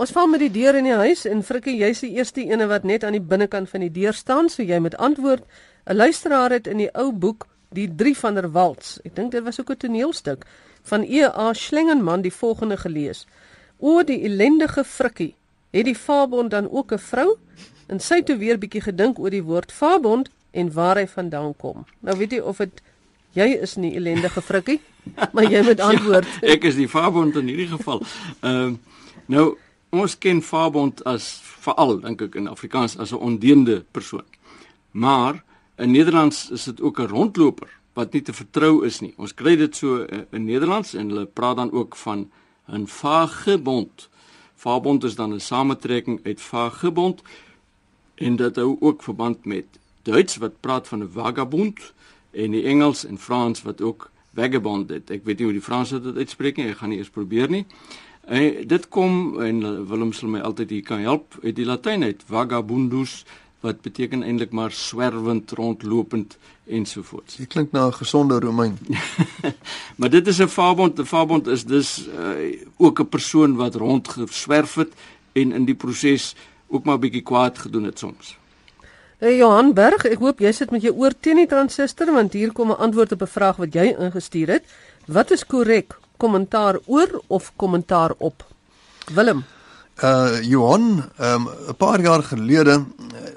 Ons val met die deur in die huis en Frikkie, jy's die eerste ene wat net aan die binnekant van die deur staan, so jy moet antwoord. 'n Luisteraar het in die ou boek Die Drie van der Waltz. Ek dink dit was ook 'n toneelstuk van E.A. Schlingenman die volgende gelees. O die ellendige Frikkie, het die Fabond dan ook 'n vrou? En sy het toe weer bietjie gedink oor die woord Fabond en waar hy vandaan kom. Nou weet jy of dit jy is nie ellendige Frikkie, maar jy moet antwoord. ja, ek is die Fabond in hierdie geval. Ehm uh, nou ons ken Fabond as veral dink ek in Afrikaans as 'n ondeende persoon. Maar in Nederlands is dit ook 'n rondloper wat nie te vertrou is nie. Ons kry dit so uh, in Nederlands en hulle praat dan ook van 'n vagebond. Vagebond is dan 'n samentrekking uit vagebond en dit hou ook verband met Duits wat praat van 'n vagabond en die Engels en Frans wat ook vagabond dit. Ek weet nie hoe die Franse dit uitspreek nie. Ek gaan nie eers probeer nie. En dit kom en Willem sal my altyd hier kan help uit die Latyn uit vagabundus wat beteken eintlik maar swerwend rondlopend ensovoorts. Dit klink na 'n gesonde Romein. maar dit is 'n vagabond. 'n Vagabond is dus uh, ook 'n persoon wat rondgeswerf het en in die proses ook maar 'n bietjie kwaad gedoen het soms. Hey Johan Berg, ek hoop jy sit met jou oor teen die transistor want hier kom 'n antwoord op 'n vraag wat jy ingestuur het. Wat is korrek? Kommentaar oor of kommentaar op? Willem. Uh Johan, 'n um, paar jaar gelede uh,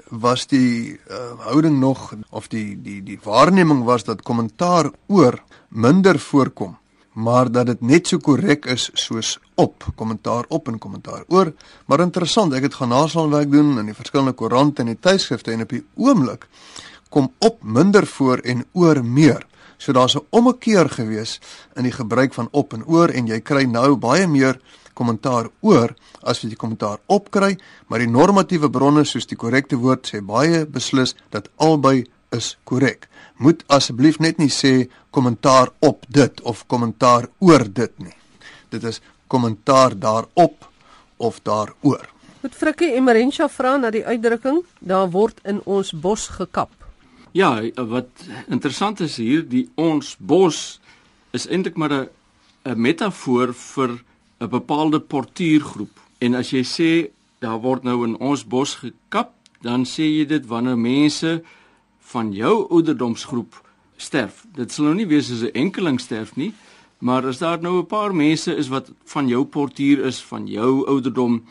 was die uh, houding nog of die die die waarneming was dat kommentaar oor minder voorkom maar dat dit net so korrek is soos op kommentaar op en kommentaar oor maar interessant ek het gaan naslaanwerk doen in die verskillende koerante en die tydskrifte en op die oomblik kom op minder voor en oor meer so daar's 'n ommekeer gewees in die gebruik van op en oor en jy kry nou baie meer kommentaar oor as wat jy kommentaar op kry maar die normatiewe bronne soos die korrekte woord sê baie beslis dat albei is korrek moet asseblief net nie sê kommentaar op dit of kommentaar oor dit nie. Dit is kommentaar daarop of daaroor. Moet Frikkie Emerensha vra na die uitdrukking daar word in ons bos gekap. Ja, wat interessant is hier, die ons bos is eintlik maar 'n 'n metafoor vir 'n bepaalde portuïergroep. En as jy sê daar word nou in ons bos gekap, dan sê jy dit wanneer mense van jou ouderdomsgroep sterf. Dit sal nou nie wees as 'n enkeling sterf nie, maar as daar nou 'n paar mense is wat van jou portuier is, van jou ouderdom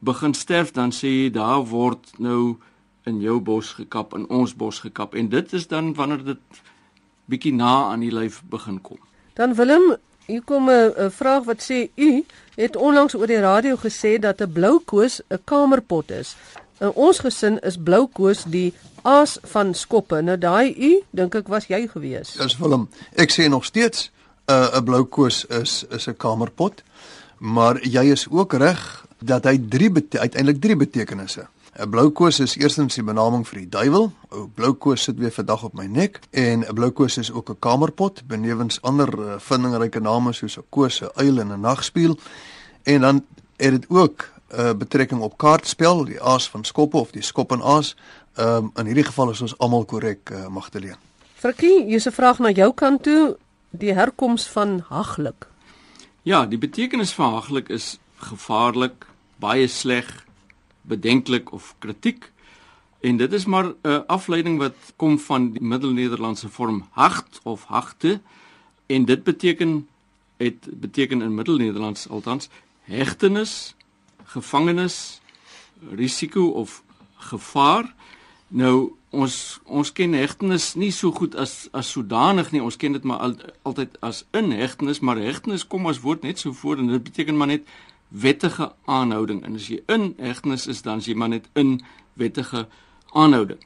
begin sterf, dan sê jy daar word nou in jou bos gekap, in ons bos gekap en dit is dan wanneer dit bietjie na aan die lyf begin kom. Dan Willem, hier kom 'n vraag wat sê u het onlangs oor die radio gesê dat 'n blou koos 'n kamerpot is. In ons gesin is blou koos die aas van skoppe. Nou daai u, dink ek was jy gewees. Dis Willem. Ek sê nog steeds 'n uh, 'n blou koos is is 'n kamerpot. Maar jy is ook reg dat hy drie uiteindelik drie betekenisse. 'n Blou koos is eerstens die benaming vir die duiwel. Ou blou koos sit weer vandag op my nek en 'n blou koos is ook 'n kamerpot benewens ander uh, vindingryke name soos 'n koos, 'n uil en 'n nagspieël. En dan het dit ook 'n uh, betrekking op kaartspel, die aas van skoppe of die skop en aas Ehm um, in hierdie geval is ons almal korrek, uh, Magdalene. Frikkie, hier's 'n vraag na jou kant toe, die herkoms van haglik. Ja, die betekenis van haglik is gevaarlik, baie sleg, bedenklik of kritiek. En dit is maar 'n uh, afleiding wat kom van die Middelnederlandse vorm hagt of hagte en dit beteken het beteken in Middelnederlands althans hegtenis, gevangenis, risiko of gevaar. Nou ons ons ken hegtenis nie so goed as as sodanig nie. Ons ken dit maar al, altyd as inhegtenis, maar hegtenis kom as woord net so voor en dit beteken maar net wettige aanhouding. En as jy in hegtenis is, dan is jy maar net in wettige aanhouding.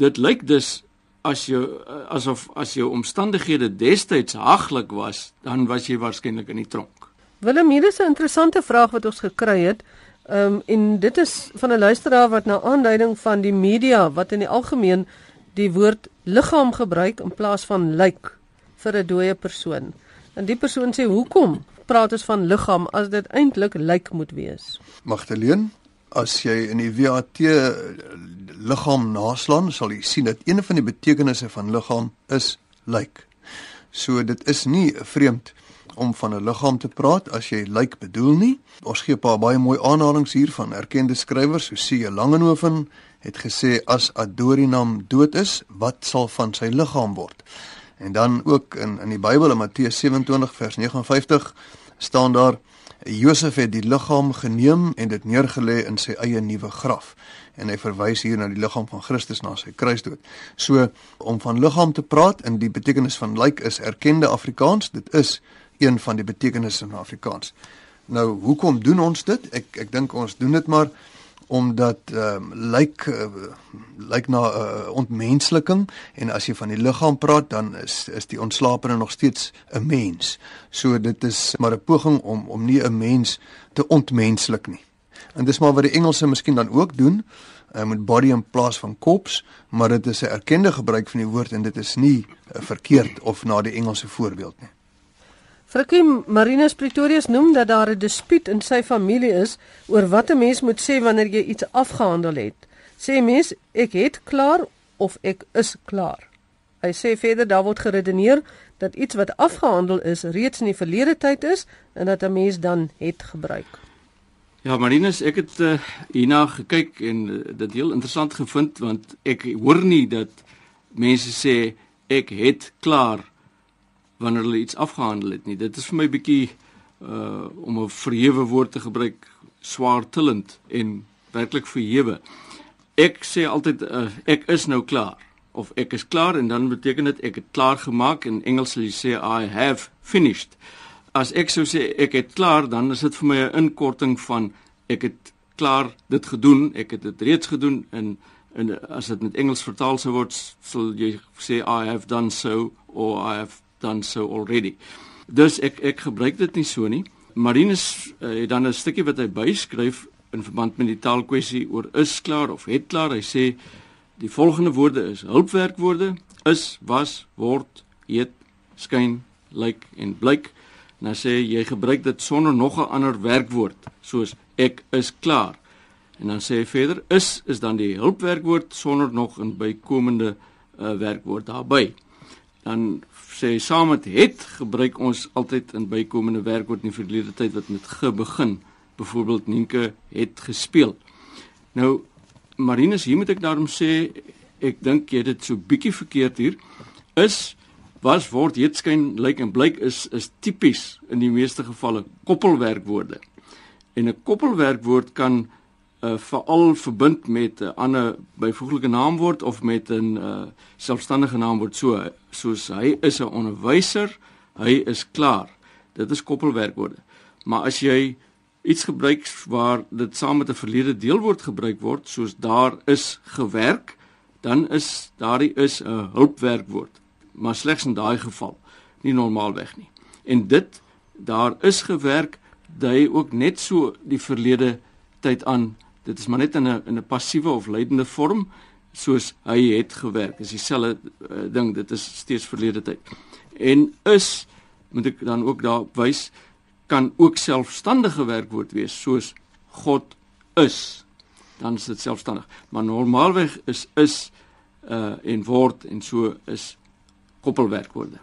Dit lyk dus as jy asof as jou omstandighede destyds haglik was, dan was jy waarskynlik in die tronk. Willem, hier is 'n interessante vraag wat ons gekry het. Ehm um, en dit is van 'n luisteraar wat na aanduiding van die media wat in die algemeen die woord liggaam gebruik in plaas van lijk vir 'n dooie persoon. En die persoon sê hoekom praat ons van liggaam as dit eintlik lijk moet wees? Magdalene, as jy in die WAT liggaam naslaan, sal jy sien dat een van die betekenisse van liggaam is lijk. So dit is nie vreemd om van 'n liggaam te praat as jy lyk bedoel nie. Ons gee 'n paar baie mooi aanhalinge hier van erkende skrywers, so C. Langehoven het gesê as Adorinam dood is, wat sal van sy liggaam word? En dan ook in in die Bybel in Matteus 27 vers 59 staan daar Josef het die liggaam geneem en dit neergelê in sy eie nuwe graf en hy verwys hier na die liggaam van Christus na sy kruisdood. So om van liggaam te praat in die betekenis van lyk is erkende Afrikaans, dit is een van die betekenisse in Afrikaans. Nou, hoekom doen ons dit? Ek ek dink ons doen dit maar omdat ehm um, lyk uh, lyk na 'n uh, ontmensliking en as jy van die liggaam praat dan is is die ontslapene nog steeds 'n mens. So dit is maar 'n poging om om nie 'n mens te ontmenslik nie. En dis maar wat die Engelse miskien dan ook doen uh, met body in plaas van kops, maar dit is 'n erkende gebruik van die woord en dit is nie uh, verkeerd of na die Engelse voorbeeld nie. Frikkie Marinus Pretorius noem dat daar 'n dispuut in sy familie is oor wat 'n mens moet sê wanneer jy iets afgehandel het. Sê mens ek het klaar of ek is klaar. Hy sê verder daar word geredeneer dat iets wat afgehandel is reeds in die verlede tyd is en dat 'n mens dan het gebruik. Ja, Marinus, ek het uh, hierna gekyk en uh, dit heel interessant gevind want ek hoor nie dat mense sê ek het klaar wanneer hulle iets afgehandel het nie. Dit is vir my bietjie uh om 'n verhewe woord te gebruik, swaar tillend en werklik verhewe. Ek sê altyd uh, ek is nou klaar of ek is klaar en dan beteken dit ek het klaar gemaak in Engels sal jy sê I have finished as ek sou sê ek het klaar, dan is dit vir my 'n inkorting van ek het klaar dit gedoen, ek het dit reeds gedoen en en as dit met Engels vertaal sou word, sal jy sê I have done so or I have done so already. Dus ek ek gebruik dit nie so nie. Marinus uh, het dan 'n stukkie wat hy byskryf in verband met die taalkwessie oor is klaar of het klaar. Hy sê die volgende woorde is hulpwerkwoorde: is, was, word, het, skyn, lyk en blyk. Nou sê jy gebruik dit sonder nog 'n ander werkwoord soos ek is klaar. En dan sê hy verder is is dan die hulpwerkwoord sonder nog 'n bykomende uh, werkwoord daarbey. Dan sê saam met het gebruik ons altyd 'n bykomende werkwoord in die verlede tyd wat met ge begin. Byvoorbeeld Nienke het gespeel. Nou Marinus, hier moet ek daarom sê ek dink jy het dit so bietjie verkeerd hier. Is was word heetskyn lyk en blyk is is tipies in die meeste gevalle koppelwerkwoorde. En 'n koppelwerkwoord kan uh, veral verbind met 'n ander byvoeglike naamwoord of met 'n uh, selfstandige naamwoord so soos hy is 'n onderwyser, hy is klaar. Dit is koppelwerkwoorde. Maar as jy iets gebruik waar dit saam met 'n verlede deelwoord gebruik word soos daar is gewerk, dan is daardie is 'n hulpwerkwoord maar slegs in daai geval, nie normaalweg nie. En dit daar is gewerk dui ook net so die verlede tyd aan. Dit is maar net in 'n in 'n passiewe of leidende vorm soos hy het gewerk. Dis dieselfde uh, ding, dit is steeds verlede tyd. En is moet ek dan ook daar wys kan ook selfstandige werkwoord wees soos God is. Dan is dit selfstandig. Maar normaalweg is is uh en word en so is koppelwerkwoorde.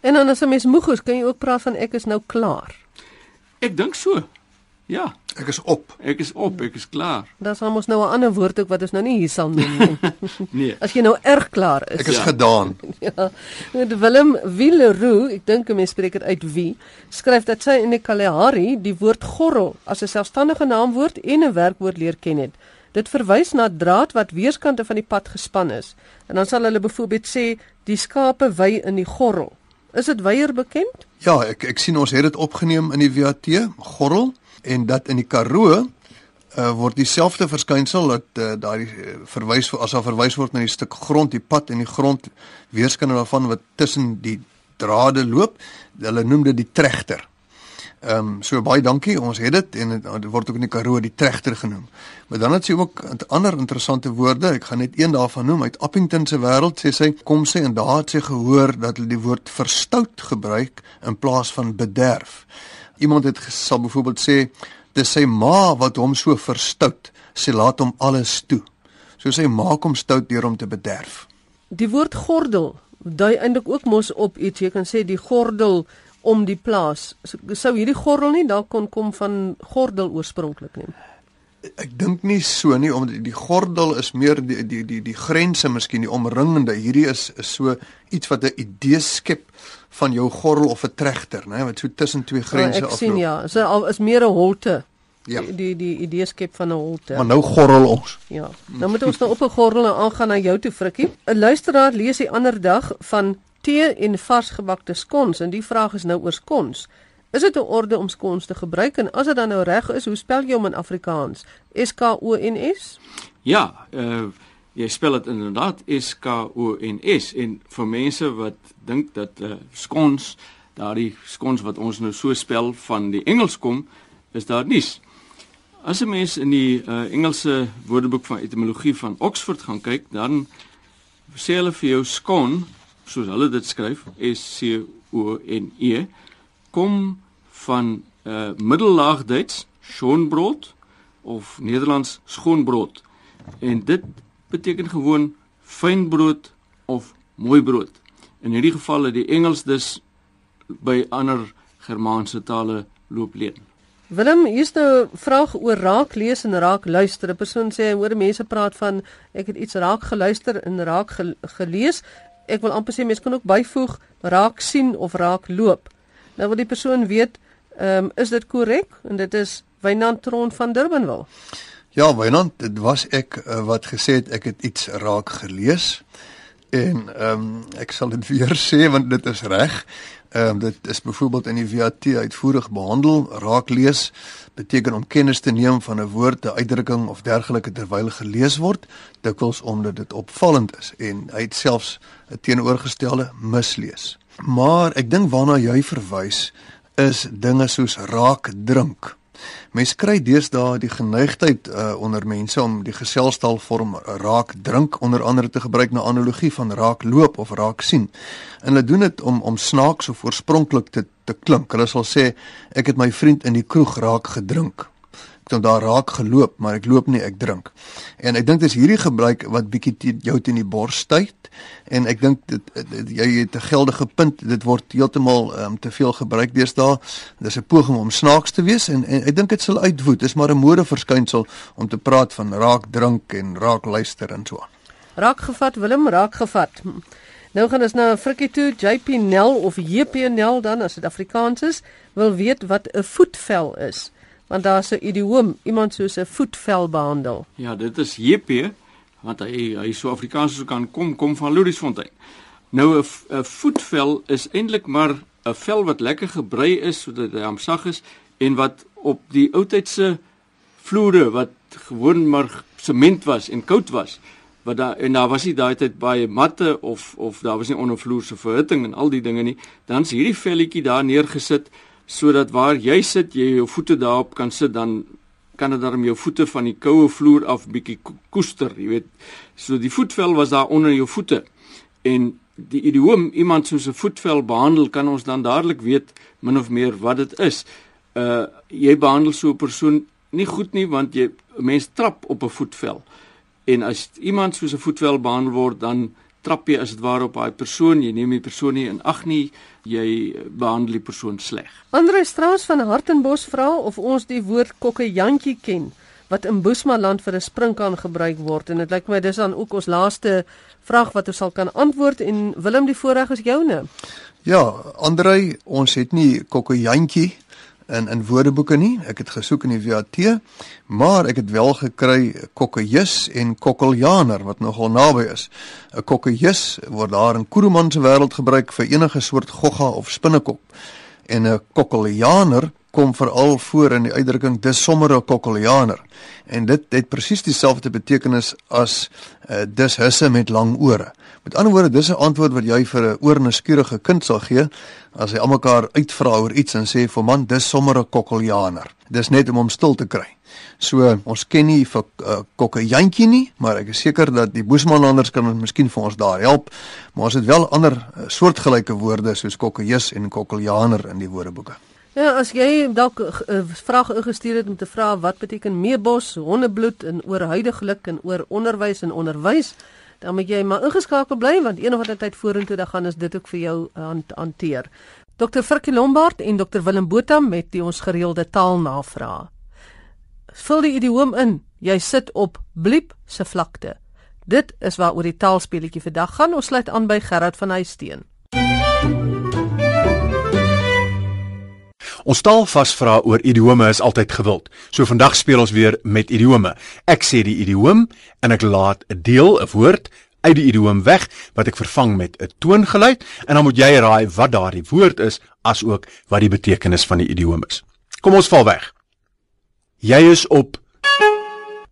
En dan as 'n mens moeg is, kan jy ook praat van ek is nou klaar. Ek dink so. Ja, ek is op. Ek is op, ek is klaar. Dis almos nou 'n ander woord ook wat ons nou nie hier sal noem nie. nee. As jy nou erg klaar is. Ek is ja. gedaan. ja. Met Willem Willeroe, ek dink 'n mens spreek dit uit wie, skryf dat sy in die Kalahari die woord gorrel as 'n selfstandige naamwoord en 'n werkwoord leer ken het. Dit verwys na draad wat weerskante van die pad gespan is. En dan sal hulle byvoorbeeld sê die skape wy in die gorrel. Is dit weier bekend? Ja, ek ek sien ons het dit opgeneem in die VAT gorrel en dat in die Karoo uh, word dieselfde verskynsel dat uh, daai uh, verwys as daar verwys word na die stuk grond, die pad en die grond weerskante daarvan wat tussen die drade loop. Hulle noem dit die tregter. Ehm um, so baie dankie. Ons het dit en dit word ook in die Karoo die tregter genoem. Maar dan het sy ook ander interessante woorde. Ek gaan net een daarvan noem uit Appington se wêreld sê sy kom sê en daar het sy gehoor dat hulle die woord verstout gebruik in plaas van bederf. Iemand het sal byvoorbeeld sê dis sy ma wat hom so verstout. Sy laat hom alles toe. So sy maak hom stout deur hom te bederf. Die woord gordel dui eintlik ook mos op iets jy kan sê die gordel om die plaas. Sou hierdie gordel nie dalk kon kom van gordel oorspronklik nie. Ek dink nie so nie omdat die gordel is meer die die die die grense miskien die omringende. Hierdie is is so iets wat 'n idee skep van jou gordel of 'n trechter, né, wat so tussen twee grense afloop. Ek sien ja, so al is meer 'n holte. Ja. Die die, die idee skep van 'n holte. Maar nou gordel ons. Ja. Nou moet ons nou op 'n gordel en aangaan na jou toe Frikkie. 'n Luisteraar lees die ander dag van tee en varsgebakte skons en die vraag is nou oor skons. Is dit 'n orde om skons te gebruik en as dit dan nou reg is, hoe spel jy hom in Afrikaans? S K O N S? Ja, uh jy spel dit inderdaad S K O N S en vir mense wat dink dat uh skons, daardie skons wat ons nou so spel van die Engels kom, is daar nies. As 'n mens in die uh Engelse Woordeboek van Etimologie van Oxford gaan kyk, dan sê hulle vir jou skon, soos hulle dit skryf, S C O N E kom van uh middellaagduits schoonbrot of Nederlands skoonbrood. En dit beteken gewoon fynbrood of mooi brood. In hierdie geval het die Engels dus by ander Germaanse tale loop leen. Willem, hier's nou 'n vraag oor raak lees en raak luister. 'n Persoon sê hoor mense praat van ek het iets raak geluister en raak ge gelees. Ek wil amper sê mense kan ook byvoeg raak sien of raak loop. Nou wil die persoon weet, ehm um, is dit korrek? En dit is Wynand Tron van Durbanville. Ja, Wynand, dit was ek uh, wat gesê het ek het iets raak gelees. En ehm um, ek sal dit weer sê want dit is reg. Ehm um, dit is byvoorbeeld in die VAT uitvoerig behandel. Raak lees beteken om kennis te neem van 'n woord, 'n uitdrukking of dergelike terwyl gelees word, dikwels omdat dit opvallend is en hy het selfs 'n teenoorgestelde mislees. Maar ek dink waarna jy verwys is dinge soos raak drink. Mense kry deesdae die geneigtheid uh, onder mense om die geselstalvorm raak drink onder andere te gebruik na analogie van raak loop of raak sien. En hulle doen dit om om snaaks of oorspronklik te te klink. Hulle sal sê ek het my vriend in die kroeg raak gedrink hom daar raak geloop, maar ek loop nie, ek drink. En ek dink dis hierdie gebruik wat bietjie jou teen die bors stuit en ek dink dit, dit jy het 'n geldige punt, dit word heeltemal um, te veel gebruik deesdae. Dis 'n poging om snaaks te wees en, en ek dink dit sal uitwoed. Dis maar 'n mode verskynsel om te praat van raak drink en raak luister en so aan. Raak gevat Willem, raak gevat. Nou gaan ons na Frikkie toe, JP Nel of JP Nel dan as dit Afrikaans is, wil weet wat 'n voetvel is want daar's 'n idioom, iemand soos 'n voetvel behandel. Ja, dit is JP want hy hy so Afrikaans so kan kom kom van Louisfontein. Nou 'n voetvel is eintlik maar 'n vel wat lekker gebrei is sodat hy amsag is en wat op die ou tydse vloere wat gewoon maar sement was en koud was wat daar en daar was nie daai tyd baie matte of of daar was nie ondervloerse verhitting en al die dinge nie dan's hierdie velletjie daar neergesit sodat waar jy sit, jy jou voete daarop kan sit, dan kan dit dan jou voete van die koue vloer af bietjie koester, jy weet. So die voetvel was daar onder jou voete. En die idioom iemand soos 'n voetvel behandel, kan ons dan dadelik weet min of meer wat dit is. Uh jy behandel so 'n persoon nie goed nie want jy 'n mens trap op 'n voetvel. En as iemand soos 'n voetvel behandel word, dan trap jy as dit ware op daai persoon, jy neem die persoon nie in ag nie jy behandel die persoon sleg. Andre Strauss van Hartenbos vra of ons die woord kokkejantjie ken wat in Boesmanland vir 'n sprinkaan gebruik word en dit lyk my dis dan ook ons laaste vraag wat ons sal kan antwoord en Willem die voorreg is joune. Ja, Andre, ons het nie kokkejantjie in in woordeboeke nie. Ek het gesoek in die VAT, maar ek het wel gekry kokkejus en kokkeljaner wat nogal naby is. 'n Kokkejus word daar in Kuruman se wêreld gebruik vir enige soort gogga of spinnekop. En 'n kokkeljaner kom veral voor in die uitdrukking dis sommer 'n kokkeljaner. En dit het presies dieselfde betekenis as uh, dis husse met lang ore. Met ander woorde, dis 'n antwoord wat jy vir 'n oornuuskierige kind sal gee as hy almekaar uitvra oor iets en sê vir man, dis sommer 'n kokkeljaner. Dis net om hom stil te kry. So ons ken nie vir uh, kokkejantjie nie, maar ek is seker dat die Boesmanlanders kan ons miskien vir ons daar help. Maar ons het wel ander uh, soortgelyke woorde soos kokkejus en kokkeljaner in die woordeboeke. Ja, as jy dalk 'n uh, vraag ingestuur het om te vra wat beteken meebos, hondebloed en oor huidigelik en oor onderwys en onderwys, dan moet jy maar ingeskakel bly want een of ander tyd vorentoe dan gaan ons dit ook vir jou hanteer. Dr. Frikkie Lombard en Dr. Willem Botha met die ons gereelde taalnavraag. Vul die idioom in. Jy sit op bliep se vlakte. Dit is waaroor die taalspeletjie vandag gaan. Ons sluit aan by Gerard van Huisteen. Ons taalvasvra oor idiome is altyd gewild. So vandag speel ons weer met idiome. Ek sê die idioom en ek laat 'n deel, 'n woord uit die idioom weg wat ek vervang met 'n toongeluid en dan moet jy raai wat daardie woord is asook wat die betekenis van die idioom is. Kom ons val weg. Jy is op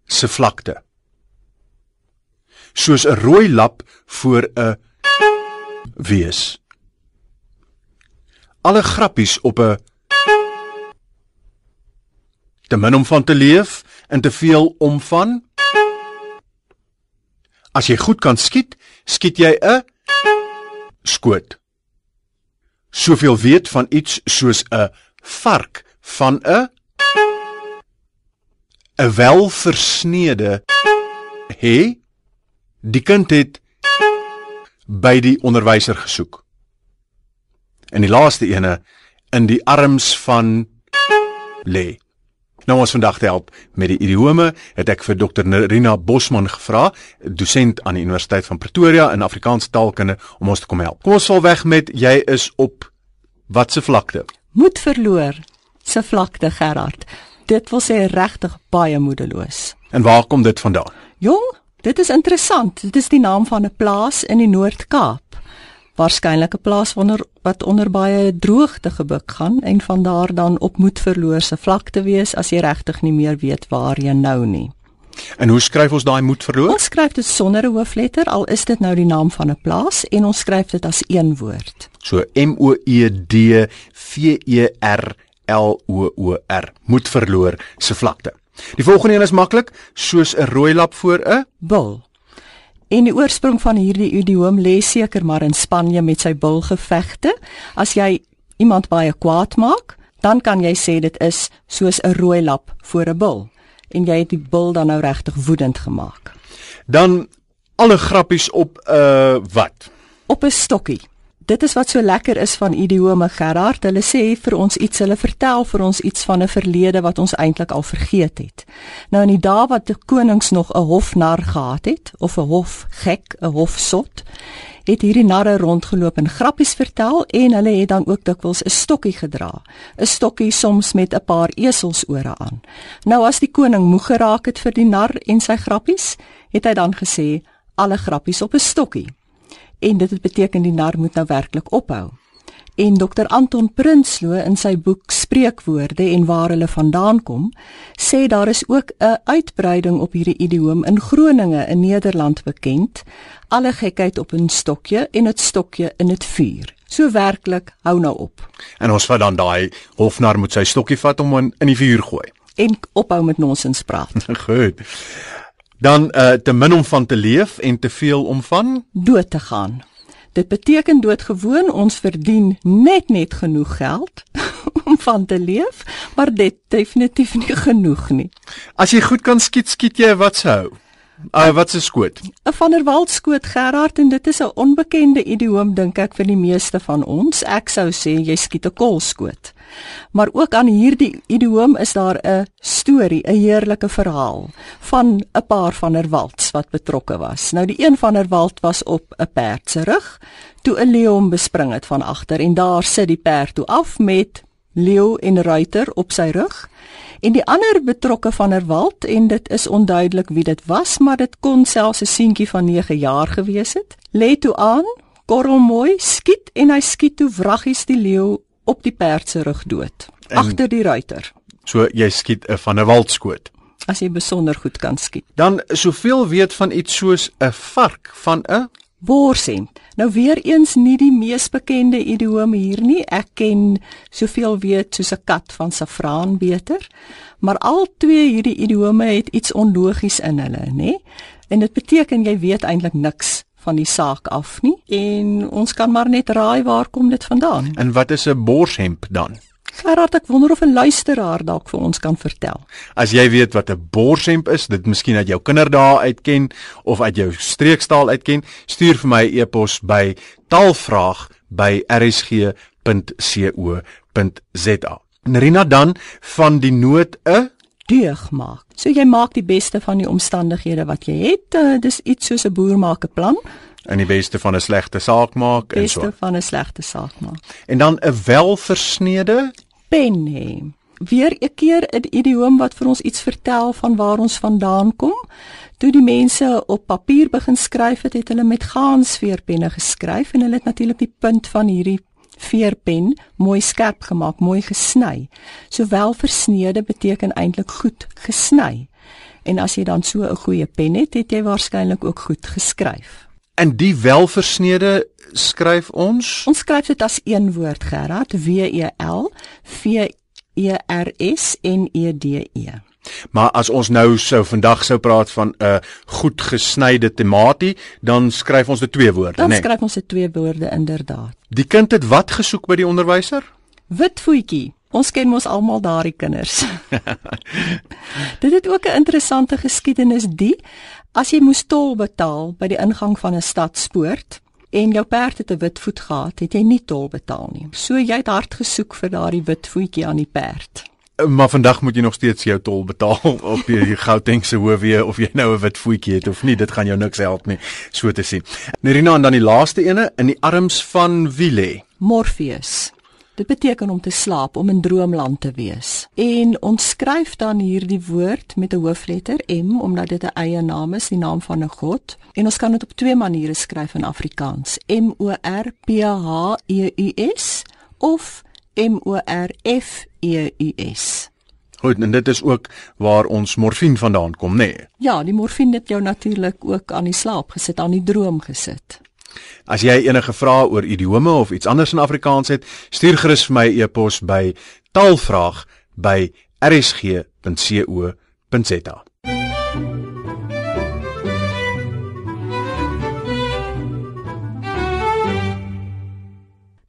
se vlakte. Soos 'n rooi lap voor 'n wees. Alle grappies op 'n te min om van te leef en te veel om van As jy goed kan skiet, skiet jy 'n skoot. Soveel weet van iets soos 'n vark van 'n 'n welversnede he die kind het by die onderwyser gesoek. En die laaste ene in die arms van lê. Nou ons vandag te help met die idiome, het ek vir Dr. Nerina Bosman gevra, dosent aan die Universiteit van Pretoria in Afrikaanse taalkunde om ons te kom help. Kom ons val weg met jy is op watse vlakte? Moed verloor se vlakte Gerard. Dit wil sê regtig baie moedeloos. En waar kom dit vandaan? Jong, dit is interessant. Dit is die naam van 'n plaas in die Noord-Kaap waarskynlik 'n plaas wonder wat onder baie droogte gebuk gaan en van daar dan op moed verloorse vlakte wees as jy regtig nie meer weet waar jy nou nie. En hoe skryf ons daai moed verloor? Ons skryf dit sonder 'n hoofletter al is dit nou die naam van 'n plaas en ons skryf dit as een woord. So M O E D V E R L O O R. Moed verloor se vlakte. Die volgende een is maklik, soos 'n rooi lap voor 'n bul. En die oorsprong van hierdie idioom lê seker maar in Spanje met sy bulgevegte. As jy iemand baie kwaad maak, dan kan jy sê dit is soos 'n rooi lap voor 'n bul en jy het die bul dan nou regtig woedend gemaak. Dan alle grappies op 'n uh, wat? Op 'n stokkie dit is wat so lekker is van idiome Gerard. Hulle sê vir ons iets, hulle vertel vir ons iets van 'n verlede wat ons eintlik al vergeet het. Nou in die dae wat die konings nog 'n hofnar gehad het of 'n hofgek, 'n hofsot, het hierdie narre rondgeloop en grappies vertel en hulle het dan ook dikwels 'n stokkie gedra. 'n Stokkie soms met 'n paar eselsore aan. Nou as die koning moeg geraak het vir die nar en sy grappies, het hy dan gesê alle grappies op 'n stokkie en dit het beteken die nar moet nou werklik ophou. En Dr Anton Prinsloo in sy boek Spreekwoorde en waar hulle vandaan kom, sê daar is ook 'n uitbreiding op hierdie idioom in Groninge in Nederland bekend. Alle gekheid op 'n stokkie en 'n stokkie in 'n vuur. So werklik, hou nou op. En ons vat dan daai hofnar moet sy stokkie vat om in die vuur gooi en ophou met nonsens praat. Goed. Dan uh te min om van te leef en te veel om van dood te gaan. Dit beteken doodgewoon ons verdien net net genoeg geld om van te leef, maar dit definitief nie genoeg nie. As jy goed kan skiet, skiet jy wat sou? Uh wat se skoot? 'n Van der Walt skoot Gerard en dit is 'n onbekende idioom dink ek vir die meeste van ons. Ek sou sê jy skiet 'n kolskoot. Maar ook aan hierdie idioom is daar 'n storie, 'n heerlike verhaal van 'n paar van der Walts wat betrokke was. Nou die een van der Walt was op 'n perd se rug toe 'n leeu hom bespring het van agter en daar sit die perd toe af met leeu en ruiter op sy rug. En die ander betrokke van der Walt en dit is onduidelik wie dit was, maar dit kon selfs 'n seentjie van 9 jaar gewees het. Lê toe aan, korrel mooi, skiet en hy skiet toe wraggies die leeu op die perd se rug dood agter die ruiter. So jy skiet 'n van 'n waldskoot. As jy besonder goed kan skiet. Dan soveel weet van iets soos 'n vark van 'n borsent. Nou weer eens nie die mees bekende idioom hier nie. Ek ken soveel weet soos 'n kat van saffraan beter. Maar al twee hierdie idiome het iets onlogies in hulle, nê? En dit beteken jy weet eintlik niks van die saak af nie en ons kan maar net raai waar kom dit vandaan. En wat is 'n borshemp dan? Gerard, ek wonder of 'n luisteraar dalk vir ons kan vertel. As jy weet wat 'n borshemp is, dit miskien uit jou kinderdae uitken of uit jou streekstaal uitken, stuur vir my 'n e e-pos by taalvraag by rsg www.rsg.co.za. Nerina dan van die nood 'n deug maak. So jy maak die beste van die omstandighede wat jy het. Uh, dis iets soos 'n boer maak 'n plan. in die beste van 'n slegte saak maak en Beste so. van 'n slegte saak maak. En dan 'n welversnede pen hê. Weer 'n keer 'n idioom wat vir ons iets vertel van waar ons vandaan kom. Toe die mense op papier begin skryf het, het hulle met gaansveerpenne geskryf en hulle het natuurlik die punt van hierdie veerpen mooi skerp gemaak, mooi gesny. Sowel versnede beteken eintlik goed gesny. En as jy dan so 'n goeie pen het, het jy waarskynlik ook goed geskryf. En die welversnede skryf ons Ons skryf dit as een woord, Gerard, W E L V E R S N E D E. Maar as ons nou sou vandag sou praat van 'n goed gesnyde tamatie, dan skryf ons dit twee woorde, Dan né? skryf ons dit twee woorde inderdaad. Die kind het wat gesoek by die onderwyser? Wit voetjie. Ons ken mos almal daardie kinders. Dit het ook 'n interessante geskiedenis die as jy moes tol betaal by die ingang van 'n stadspoort en jou perd het 'n wit voet gehad, het jy nie tol betaal nie. So jy het hard gesoek vir daardie wit voetjie aan die perd. Maar vandag moet jy nog steeds jou tol betaal op die, die Gauteng se hoofweg of jy nou 'n wit voetjie het of nie, dit gaan jou niks help nie, so te sien. Nerina en dan die laaste ene in die arms van wie lê? Morpheus. Dit beteken om te slaap, om in droomland te wees. En ons skryf dan hierdie woord met 'n hoofletter M omdat dit 'n eie naam is, die naam van 'n god. En ons kan dit op twee maniere skryf in Afrikaans: M O R P H E U S of M O R F E U S. Goed, en dit is ook waar ons morfine vandaan kom, nê? Nee. Ja, die morfine het jou natuurlik ook aan die slaap gesit, aan die droom gesit. As jy enige vrae oor idiome of iets anders in Afrikaans het, stuur gerus vir my 'n e-pos by taalvraag@rsg.co.za.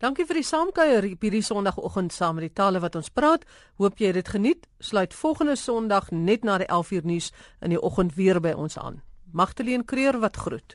Dankie vir die saamkuier hierdie Sondagoggend saam met die tale wat ons praat. Hoop jy dit geniet. Sluit volgende Sondag net na die 11uur nuus in die oggend weer by ons aan. Magdalene Creer wat groet.